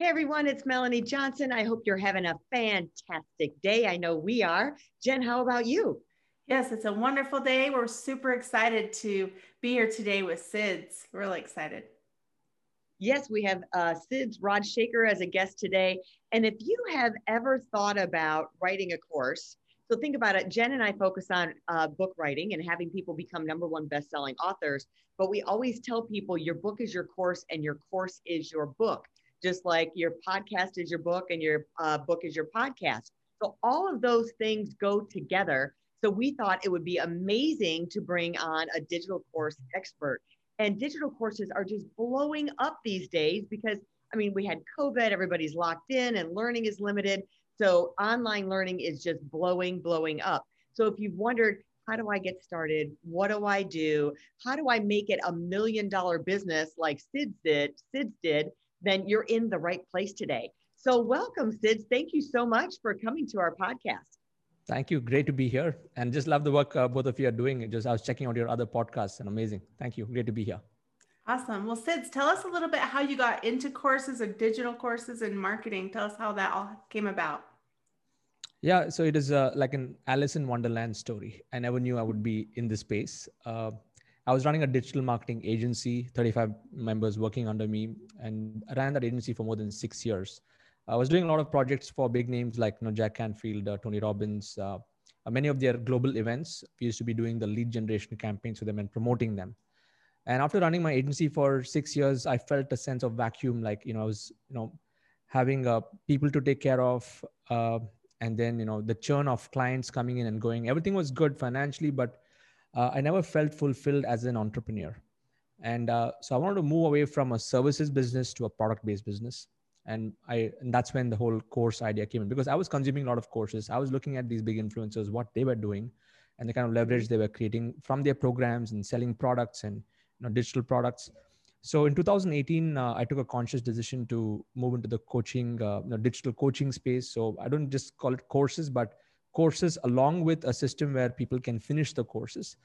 Hey everyone, it's Melanie Johnson. I hope you're having a fantastic day. I know we are. Jen, how about you? Yes, it's a wonderful day. We're super excited to be here today with SIDS. Really excited. Yes, we have uh, SIDS Rod Shaker as a guest today. And if you have ever thought about writing a course, so think about it. Jen and I focus on uh, book writing and having people become number one best-selling authors. But we always tell people your book is your course and your course is your book just like your podcast is your book and your uh, book is your podcast. So all of those things go together. So we thought it would be amazing to bring on a digital course expert. And digital courses are just blowing up these days because, I mean, we had COVID, everybody's locked in and learning is limited. So online learning is just blowing, blowing up. So if you've wondered, how do I get started? What do I do? How do I make it a million dollar business like Sid did? Sid did then you're in the right place today. So, welcome, Sid. Thank you so much for coming to our podcast. Thank you. Great to be here. And just love the work uh, both of you are doing. Just I was checking out your other podcasts and amazing. Thank you. Great to be here. Awesome. Well, Sids, tell us a little bit how you got into courses and digital courses and marketing. Tell us how that all came about. Yeah, so it is uh, like an Alice in Wonderland story. I never knew I would be in this space. Uh, I was running a digital marketing agency, 35 members working under me, and I ran that agency for more than six years. I was doing a lot of projects for big names like you know, Jack Canfield, uh, Tony Robbins, uh, uh, many of their global events. We used to be doing the lead generation campaigns for them and promoting them. And after running my agency for six years, I felt a sense of vacuum, like you know, I was you know having uh, people to take care of, uh, and then you know the churn of clients coming in and going. Everything was good financially, but uh, I never felt fulfilled as an entrepreneur. And uh, so I wanted to move away from a services business to a product based business. And I and that's when the whole course idea came in because I was consuming a lot of courses. I was looking at these big influencers, what they were doing, and the kind of leverage they were creating from their programs and selling products and you know, digital products. So in 2018, uh, I took a conscious decision to move into the coaching, uh, you know, digital coaching space. So I don't just call it courses, but courses along with a system where people can finish the courses.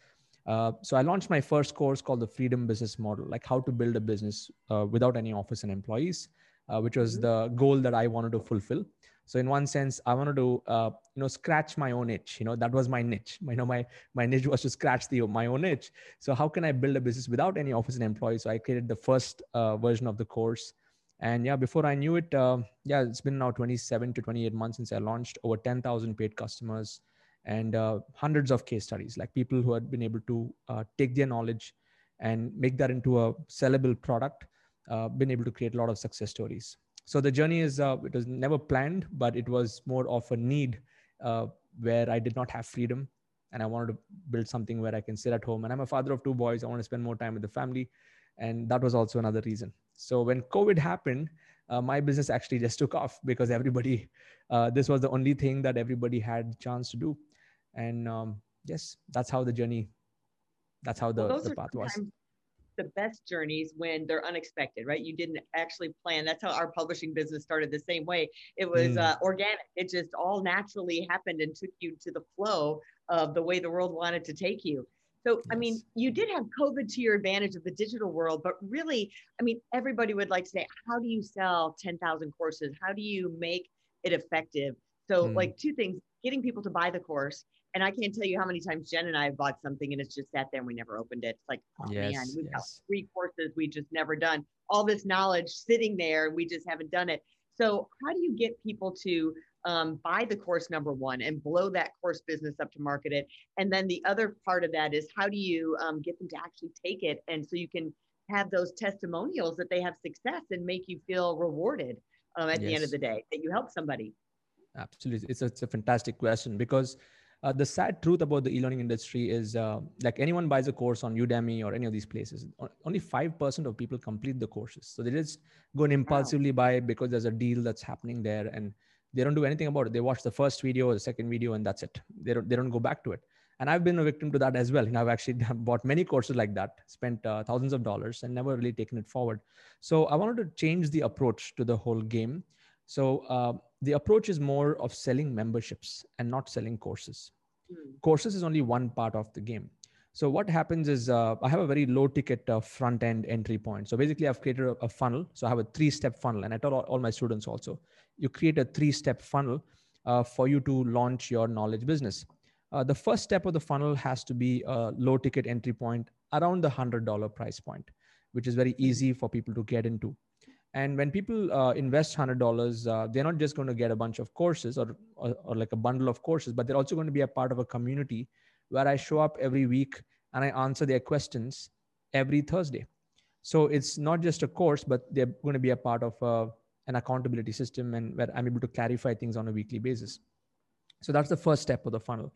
Uh, so I launched my first course called the Freedom Business Model, like how to build a business uh, without any office and employees, uh, which was mm-hmm. the goal that I wanted to fulfill. So in one sense, I wanted to, uh, you know, scratch my own itch. You know, that was my niche. You know, my my niche was to scratch the my own itch. So how can I build a business without any office and employees? So I created the first uh, version of the course and yeah before i knew it uh, yeah it's been now 27 to 28 months since i launched over 10000 paid customers and uh, hundreds of case studies like people who had been able to uh, take their knowledge and make that into a sellable product uh, been able to create a lot of success stories. So the journey is uh, it was never planned but it was more of a need uh, where i did not have freedom and i wanted to build something where i can sit at home. And i'm a father of two boys. I want to spend more time with the family. And that was also another reason so when COVID happened, uh, my business actually just took off because everybody, uh, this was the only thing that everybody had chance to do. And um, yes, that's how the journey, that's how the, well, the path was. The best journeys when they're unexpected, right? You didn't actually plan. That's how our publishing business started the same way. It was mm. uh, organic. It just all naturally happened and took you to the flow of the way the world wanted to take you. So, yes. I mean, you did have COVID to your advantage of the digital world, but really, I mean, everybody would like to say, how do you sell 10,000 courses? How do you make it effective? So, mm. like, two things getting people to buy the course. And I can't tell you how many times Jen and I have bought something and it's just sat there and we never opened it. It's like, oh yes, man, we've yes. got three courses we just never done. All this knowledge sitting there, and we just haven't done it. So, how do you get people to um, buy the course number one and blow that course business up to market it. And then the other part of that is how do you um, get them to actually take it? And so you can have those testimonials that they have success and make you feel rewarded um, at yes. the end of the day that you help somebody. Absolutely. It's a, it's a fantastic question because uh, the sad truth about the e-learning industry is uh, like anyone buys a course on udemy or any of these places only 5% of people complete the courses. So they just go and impulsively wow. buy because there's a deal that's happening there and they don't do anything about it they watch the first video or the second video and that's it they don't, they don't go back to it and i've been a victim to that as well and i've actually bought many courses like that spent uh, thousands of dollars and never really taken it forward so i wanted to change the approach to the whole game so uh, the approach is more of selling memberships and not selling courses. Mm. Courses is only one part of the game. So what happens is uh, I have a very low ticket uh, front end entry point. So basically I've created a, a funnel. So I have a three step funnel and I tell all, all, my students also, you create a three step funnel uh, for you to launch your knowledge business. Uh, the first step of the funnel has to be a low ticket entry point around the $100 price point, which is very hmm. easy for people to get into. And when people uh, invest hundred dollars, uh, they're not just going to get a bunch of courses or, or, or like a bundle of courses, but they're also going to be a part of a community where I show up every week and I answer their questions every Thursday. So it's not just a course, but they're going to be a part of uh, an accountability system and where I'm able to clarify things on a weekly basis. So that's the first step of the funnel.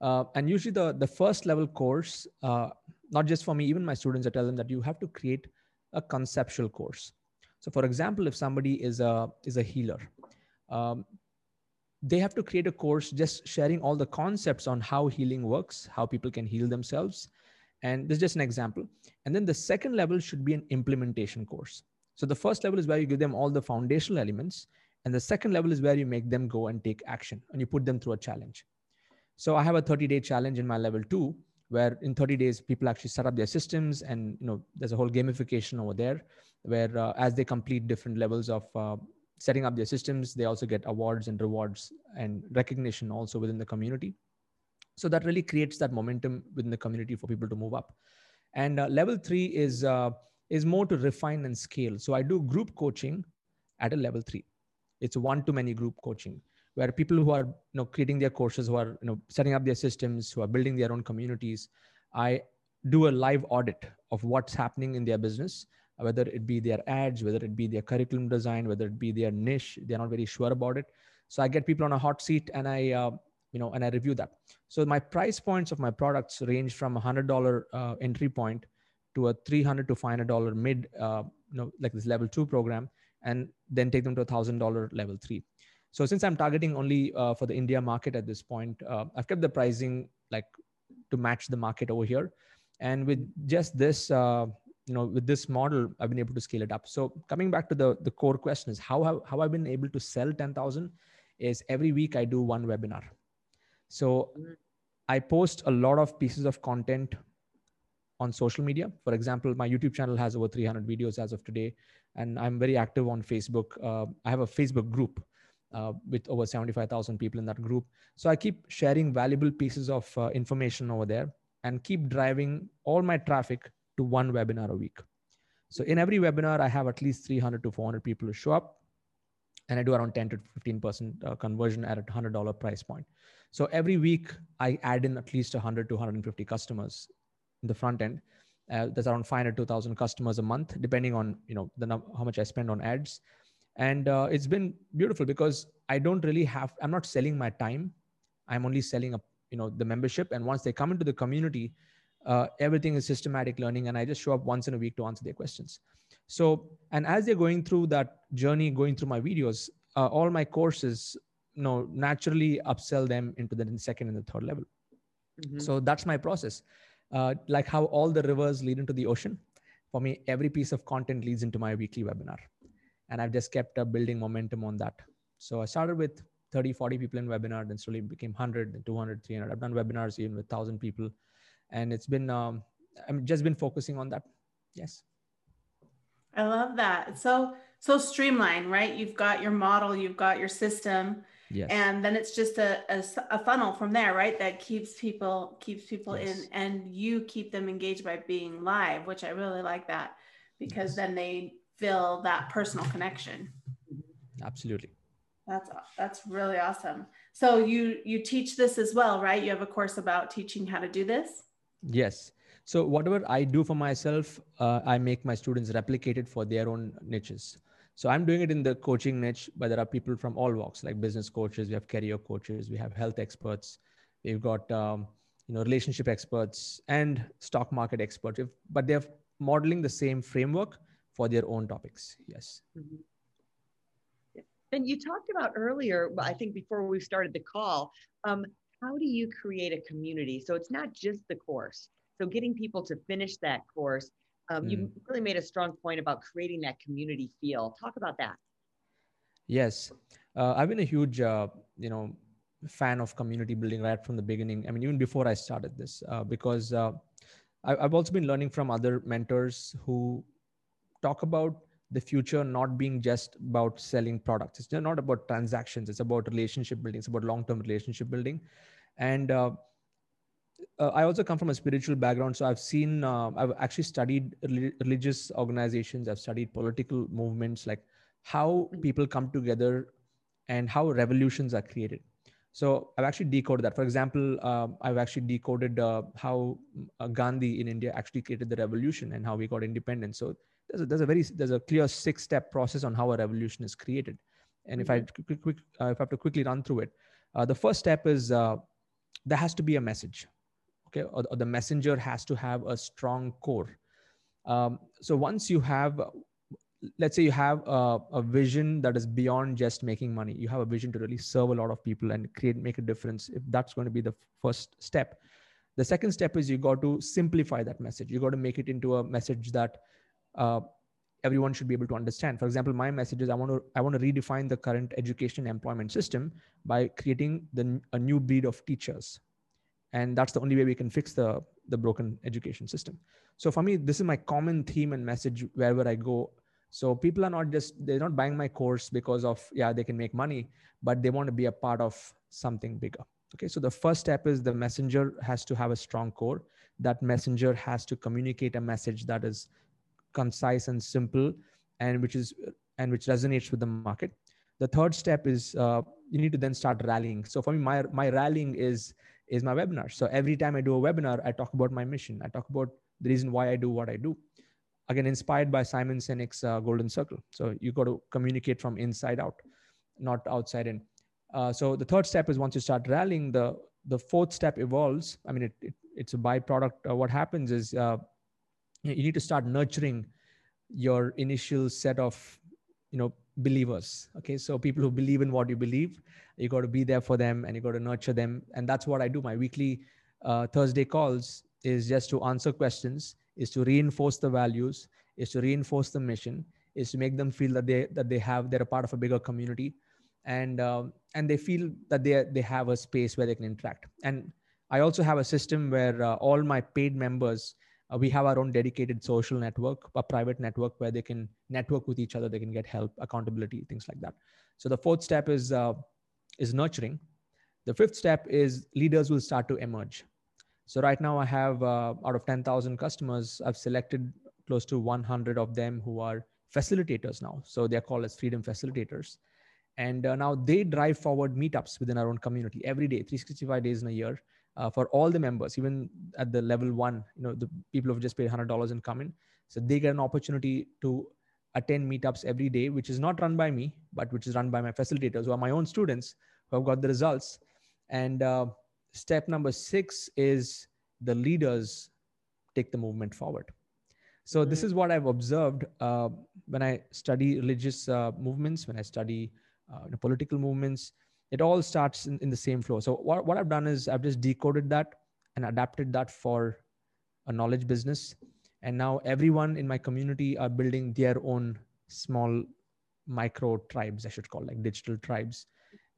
Uh, and usually the, the first level course, uh, not just for me, even my students, I tell them that you have to create a conceptual course. So for example, if somebody is a, is a healer, um, they have to create a course just sharing all the concepts on how healing works, how people can heal themselves. And this is just an example. And then the second level should be an implementation course. So the first level is where you give them all the foundational elements. And the second level is where you make them go and take action and you put them through a challenge. So I have a 30 day challenge in my level two, where in 30 days people actually set up their systems and you know there's a whole gamification over there where uh, as they complete different levels of uh, setting up their systems, they also get awards and rewards and recognition also within the community. So that really creates that momentum within the community for people to move up. And uh, level three is uh, is more to refine and scale. So I do group coaching at a level three. It's one to many group coaching where people who are you know creating their courses, who are you know setting up their systems, who are building their own communities, I do a live audit of what's happening in their business whether it be their ads, whether it be their curriculum design, whether it be their niche, they're not very sure about it. So I get people on a hot seat and I, uh, you know, and I review that. So my price points of my products range from a hundred dollar uh, entry point to a 300 to $500 mid, uh, you know, like this level two program, and then take them to a thousand dollar level three. So since I'm targeting only uh, for the India market at this point, uh, I've kept the pricing like to match the market over here. And with just this, uh, you know with this model i've been able to scale it up. So coming back to the the core question is how have, how i've been able to sell 10000 is every week i do one webinar. So i post a lot of pieces of content on social media. For example my youtube channel has over 300 videos as of today and i'm very active on facebook. Uh, i have a facebook group uh, with over 75000 people in that group. So i keep sharing valuable pieces of uh, information over there and keep driving all my traffic to one webinar a week. So in every webinar, I have at least 300 to 400 people who show up and I do around 10 to 15% uh, conversion at a $100 price point. So every week I add in at least 100 to 150 customers in the front end. Uh, there's around 500 to 1000 customers a month, depending on, you know, the how much I spend on ads. And uh, it's been beautiful because I don't really have, I'm not selling my time. I'm only selling a, you know, the membership. And once they come into the community, uh, everything is systematic learning and i just show up once in a week to answer their questions. So and as they're going through that journey going through my videos uh, all my courses you know naturally upsell them into the second and the third level. Mm-hmm. so that's my process. Uh, like how all the rivers lead into the ocean. For me every piece of content leads into my weekly webinar. And i've just kept up building momentum on that. So i started with 30 40 people in webinar then slowly became 100 then 200 300 i've done webinars even with 1000 people and it's been um, i'm just been focusing on that. Yes. I love that. So so streamlined right? You've got your model you've got your system yes. and then it's just a, a, a, funnel from there right? That keeps people keeps people yes. in and you keep them engaged by being live which i really like that because yes. then they feel that personal connection. Absolutely. That's that's really awesome. So you you teach this as well right? You have a course about teaching how to do this Yes. So whatever I do for myself, uh, I make my students replicate it for their own niches. So I'm doing it in the coaching niche, but there are people from all walks, like business coaches, we have career coaches, we have health experts, we've got um, you know relationship experts and stock market experts if, but they're modeling the same framework for their own topics yes mm-hmm. and you talked about earlier i think before we started the call um, how do you create a community? So it's not just the course. So getting people to finish that course um, mm. you really made a strong point about creating that community feel. Talk about that. Yes. Uh, i've been a huge uh, you know fan of community building right from the beginning. I mean, even before I started this, uh, because uh, I, I've also been learning from other mentors who talk about the future not being just about selling products. It's not about transactions. It's about relationship building. It's about long-term relationship building. And uh, uh, I also come from a spiritual background, so I've seen. Uh, I've actually studied religious organizations. I've studied political movements, like how mm. people come together and how revolutions are created. So I've actually decoded that. For example, uh, I've actually decoded uh, how uh, Gandhi in India actually created the revolution and how we got independence. So there's a, there's a very there's a clear six step process on how a revolution is created. And if I mm-hmm. quick, quick uh, if I have to quickly run through it, uh, the first step is uh, there has to be a message, okay, or, or, the messenger has to have a strong core. Um, so once you have let's say you have a, a, vision that is beyond just making money you have a vision to really serve a lot of people and create make a difference if that's going to be the first step the second step is you got to simplify that message you got to make it into a message that uh, everyone should be able to understand for example my message is i want to i want to redefine the current education employment system by creating the, a new breed of teachers and that's the only way we can fix the the broken education system so for me this is my common theme and message wherever i go so people are not just they're not buying my course because of yeah they can make money, but they want to be a part of something bigger. Okay, so the first step is the messenger has to have a strong core. That messenger has to communicate a message that is concise and simple, and which is and which resonates with the market. The third step is uh, you need to then start rallying. So for me, my my rallying is is my webinar. So every time I do a webinar, I talk about my mission. I talk about the reason why I do what I do again inspired by simon sinek's uh, golden circle so you got to communicate from inside out not outside in uh, so the third step is once you start rallying the the fourth step evolves i mean it, it it's a byproduct what happens is uh, you need to start nurturing your initial set of you know believers okay so people who believe in what you believe you got to be there for them and you got to nurture them and that's what i do my weekly uh, thursday calls is just to answer questions is to reinforce the values, is to reinforce the mission, is to make them feel that they that they have they're a part of a bigger community, and um, and they feel that they they have a space where they can interact. And I also have a system where uh, all my paid members. Uh, we have our own dedicated social network, a private network where they can network with each other. They can get help, accountability, things like that. So the fourth step is uh, is nurturing. The fifth step is leaders will start to emerge. So right now I have uh, out of 10,000 customers, I've selected close to 100 of them who are facilitators now. So they're called as freedom facilitators. And uh, now they drive forward meetups within our own community every day, 365 days in a year uh, for all the members, even at the level one, you know, the people who've just paid $100 and come in. So they get an opportunity to attend meetups every day, which is not run by me, but which is run by my facilitators who are my own students who have got the results. And uh, Step number six is the leaders take the movement forward. So mm-hmm. this is what I've observed uh, when I study religious uh, movements, when I study uh, political movements. It all starts in, in the same flow. So what, what I've done is I've just decoded that and adapted that for a knowledge business. And now everyone in my community are building their own small micro tribes, I should call like digital tribes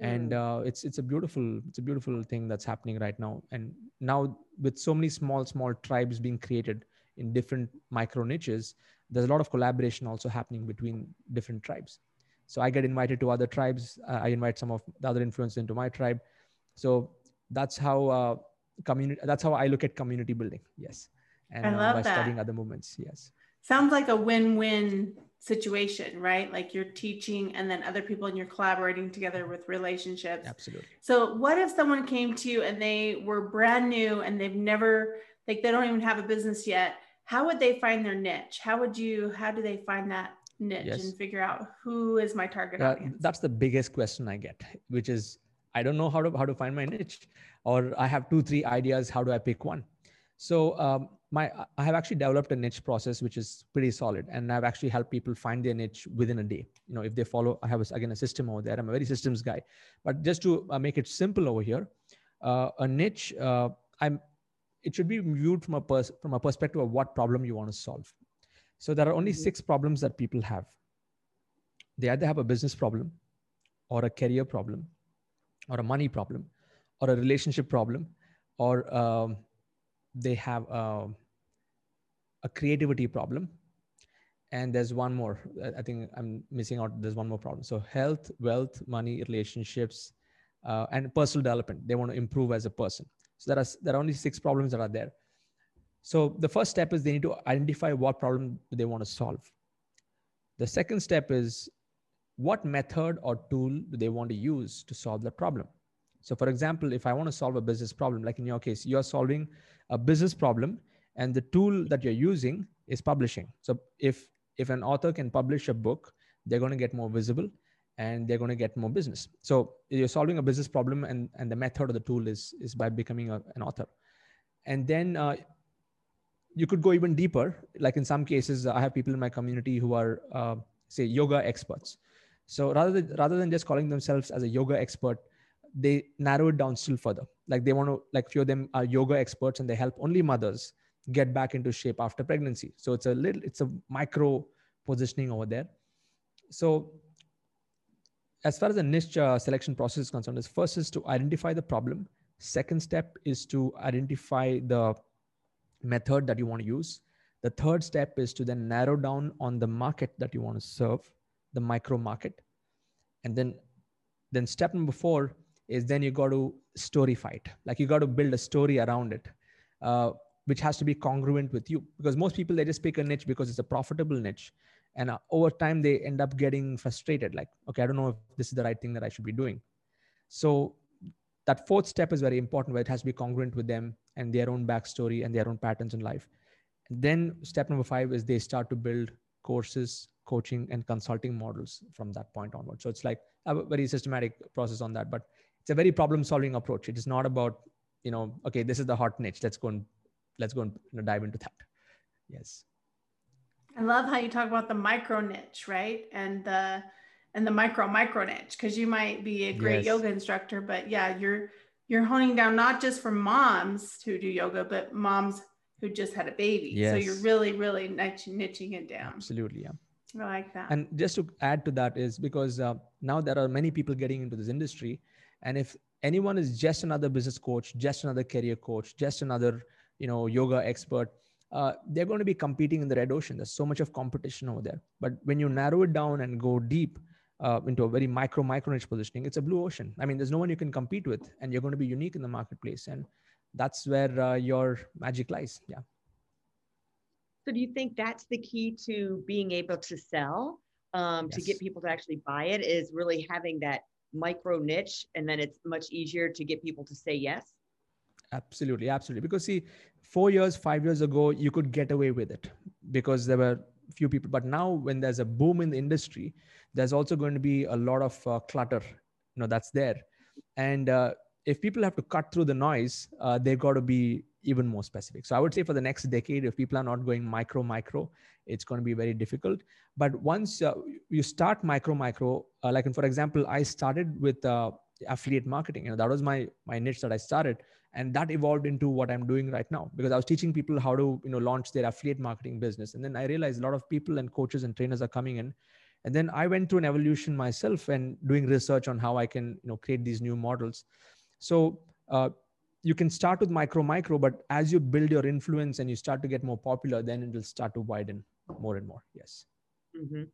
and mm. uh, it's it's a beautiful it's a beautiful thing that's happening right now and now with so many small small tribes being created in different micro niches there's a lot of collaboration also happening between different tribes so i get invited to other tribes uh, i invite some of the other influencers into my tribe so that's how uh, community that's how i look at community building yes and I uh, love by that. studying other movements yes sounds like a win-win situation, right? Like you're teaching and then other people and you're collaborating together with relationships. Absolutely. So what if someone came to you and they were brand new and they've never like they don't even have a business yet? How would they find their niche? How would you how do they find that niche yes. and figure out who is my target uh, audience? That's the biggest question I get, which is I don't know how to how to find my niche, or I have two three ideas. How do I pick one? So um, my I have actually developed a niche process which is pretty solid, and I've actually helped people find their niche within a day. You know, if they follow, I have a, again a system over there. I'm a very systems guy, but just to uh, make it simple over here, uh, a niche. Uh, I'm it should be viewed from a pers- from a perspective of what problem you want to solve. So there are only mm-hmm. six problems that people have. They either have a business problem, or a career problem, or a money problem, or a relationship problem, or um, they have a, a creativity problem. And there's one more. I think I'm missing out. There's one more problem. So health, wealth, money, relationships, uh, and personal development. They want to improve as a person. So there are there are only six problems that are there. So the first step is they need to identify what problem they want to solve. The second step is what method or tool do they want to use to solve the problem. So for example, if I want to solve a business problem, like in your case, you're solving a business problem and the tool that you're using is publishing. So if if an author can publish a book, they're going to get more visible and they're going to get more business. So you're solving a business problem, and, and the method of the tool is, is by becoming a, an author. And then uh, you could go even deeper. Like in some cases, I have people in my community who are, uh, say, yoga experts. So rather than, rather than just calling themselves as a yoga expert, they narrow it down still further. Like they want to, like few of them are yoga experts and they help only mothers get back into shape after pregnancy. So it's a little, it's a micro positioning over there. So as far as the niche uh, selection process is concerned, is first is to identify the problem. Second step is to identify the method that you want to use. The third step is to then narrow down on the market that you want to serve, the micro market. And then, then step number four is then you got to story fight. Like you got to build a story around it, uh, which has to be congruent with you. Because most people, they just pick a niche because it's a profitable niche and uh, over time they end up getting frustrated like okay i don't know if this is the right thing that i should be doing so that fourth step is very important where it has to be congruent with them and their own backstory and their own patterns in life. And then step number five is they start to build courses coaching and consulting models from that point onward so it's like a very systematic process on that but it's a very problem solving approach. It is not about you know okay this is the hot niche. Let's go and let's go and you know, dive into that. Yes. I love how you talk about the micro niche, right? And the and the micro micro niche because you might be a great yes. yoga instructor, but yeah, you're you're honing down not just for moms who do yoga, but moms who just had a baby. Yes. So you're really, really niche, niching it down. Absolutely, yeah. I like that. And just to add to that is because uh, now there are many people getting into this industry, and if anyone is just another business coach, just another career coach, just another you know yoga expert, uh, they're going to be competing in the red ocean. There's so much of competition over there. But when you narrow it down and go deep uh, into a very micro, micro niche positioning, it's a blue ocean. I mean, there's no one you can compete with, and you're going to be unique in the marketplace. And that's where uh, your magic lies. Yeah. So, do you think that's the key to being able to sell, um, yes. to get people to actually buy it? Is really having that micro niche, and then it's much easier to get people to say yes? Absolutely, absolutely. Because see, four years, five years ago, you could get away with it because there were few people. But now, when there's a boom in the industry, there's also going to be a lot of uh, clutter. You know, that's there, and uh, if people have to cut through the noise, uh, they've got to be even more specific. So I would say for the next decade, if people are not going micro micro, it's going to be very difficult. But once uh, you start micro micro, uh, like for example, I started with uh, affiliate marketing. You know, that was my my niche that I started and that evolved into what i'm doing right now because i was teaching people how to you know launch their affiliate marketing business and then i realized a lot of people and coaches and trainers are coming in and then i went through an evolution myself and doing research on how i can you know create these new models. So uh, you can start with micro micro but as you build your influence and you start to get more popular then it will start to widen more and more. Yes. Mm-hmm.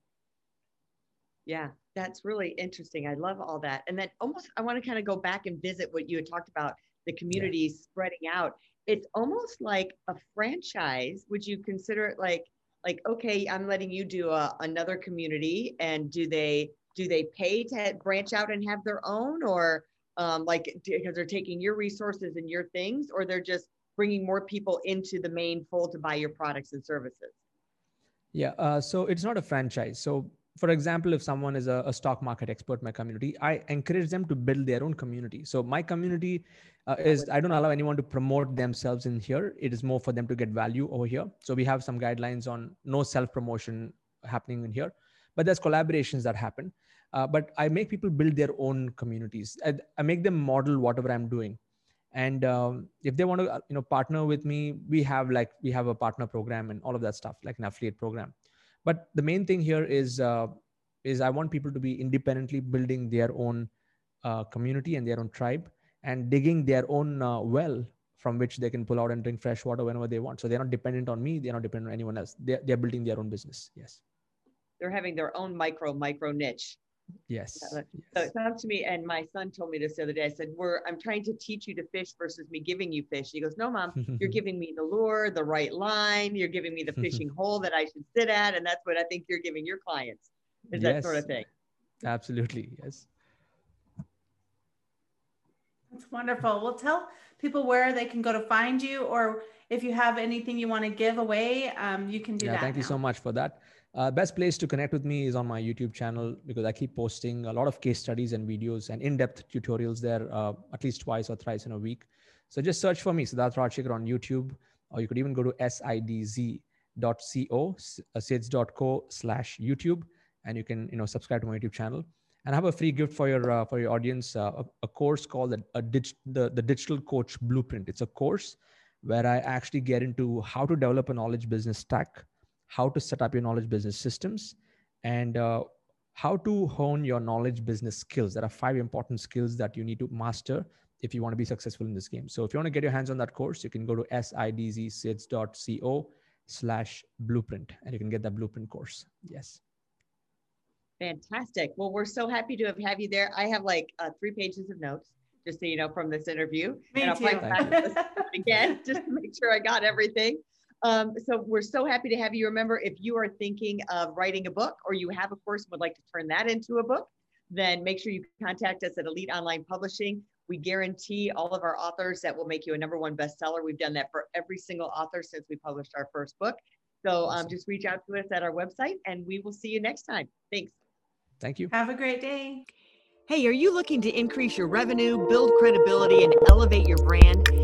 yeah that's really interesting. I love all that. And then almost i want to kind of go back and visit what you had talked about the community yeah. spreading out. It's almost like a franchise. Would you consider it like like okay i'm letting you do a, another community and do they do they pay to branch out and have their own? Or um, like because they're taking your resources and your things or they're just bringing more people into the main fold to buy your products and services? Yeah uh, so it's not a franchise. So for example, if someone is a, a, stock market expert in my community, I encourage them to build their own community. So my community uh, is I don't allow anyone to promote themselves in here. It is more for them to get value over here. So we have some guidelines on no self promotion happening in here, but there's collaborations that happen. Uh, but I make people build their own communities. I, I make them model whatever I'm doing. And um, if they want to, uh, you know, partner with me, we have like we have a partner program and all of that stuff, like an affiliate program but the main thing here is uh, is i want people to be independently building their own uh, community and their own tribe and digging their own uh, well from which they can pull out and drink fresh water whenever they want. So they're not dependent on me. They're not dependent on anyone else. They're, they're building their own business. Yes. They're having their own micro micro niche Yes. So it sounds to me, and my son told me this the other day. I said, "We're I'm trying to teach you to fish versus me giving you fish." He goes, "No, mom, you're giving me the lure, the right line. You're giving me the fishing hole that I should sit at, and that's what I think you're giving your clients. Is yes. that sort of thing?" Absolutely, yes. That's wonderful. Well, tell people where they can go to find you, or if you have anything you want to give away, um, you can do yeah, that. Thank now. you so much for that. Uh, best place to connect with me is on my YouTube channel because I keep posting a lot of case studies and videos and in-depth tutorials there uh, at least twice or thrice in a week. So just search for me, Siddharth Rajsekar on YouTube, or you could even go to sidz.co, uh, sids.co slash YouTube, and you can you know subscribe to my YouTube channel. And I have a free gift for your uh, for your audience, uh, a, a, course called a, a dig- the, the Digital Coach Blueprint. It's a course where I actually get into how to develop a knowledge business stack how to set up your knowledge business systems, and uh, how to hone your knowledge business skills. There are five important skills that you need to master if you want to be successful in this game. So if you want to get your hands on that course, you can go to sidzsids.co slash blueprint and you can get that blueprint course. Yes. Fantastic. Well, we're so happy to have, have you there. I have like uh, three pages of notes, just so you know, from this interview. Me and I'll too. again, just to make sure I got everything. Um, so we're so happy to have you. Remember, if you are thinking of writing a book or you have a course and would like to turn that into a book, then make sure you contact us at Elite Online Publishing. We guarantee all of our authors that will make you a number one bestseller. We've done that for every single author since we published our first book. So um, just reach out to us at our website and we will see you next time. Thanks. Thank you. Have a great day. Hey, are you looking to increase your revenue, build credibility, and elevate your brand?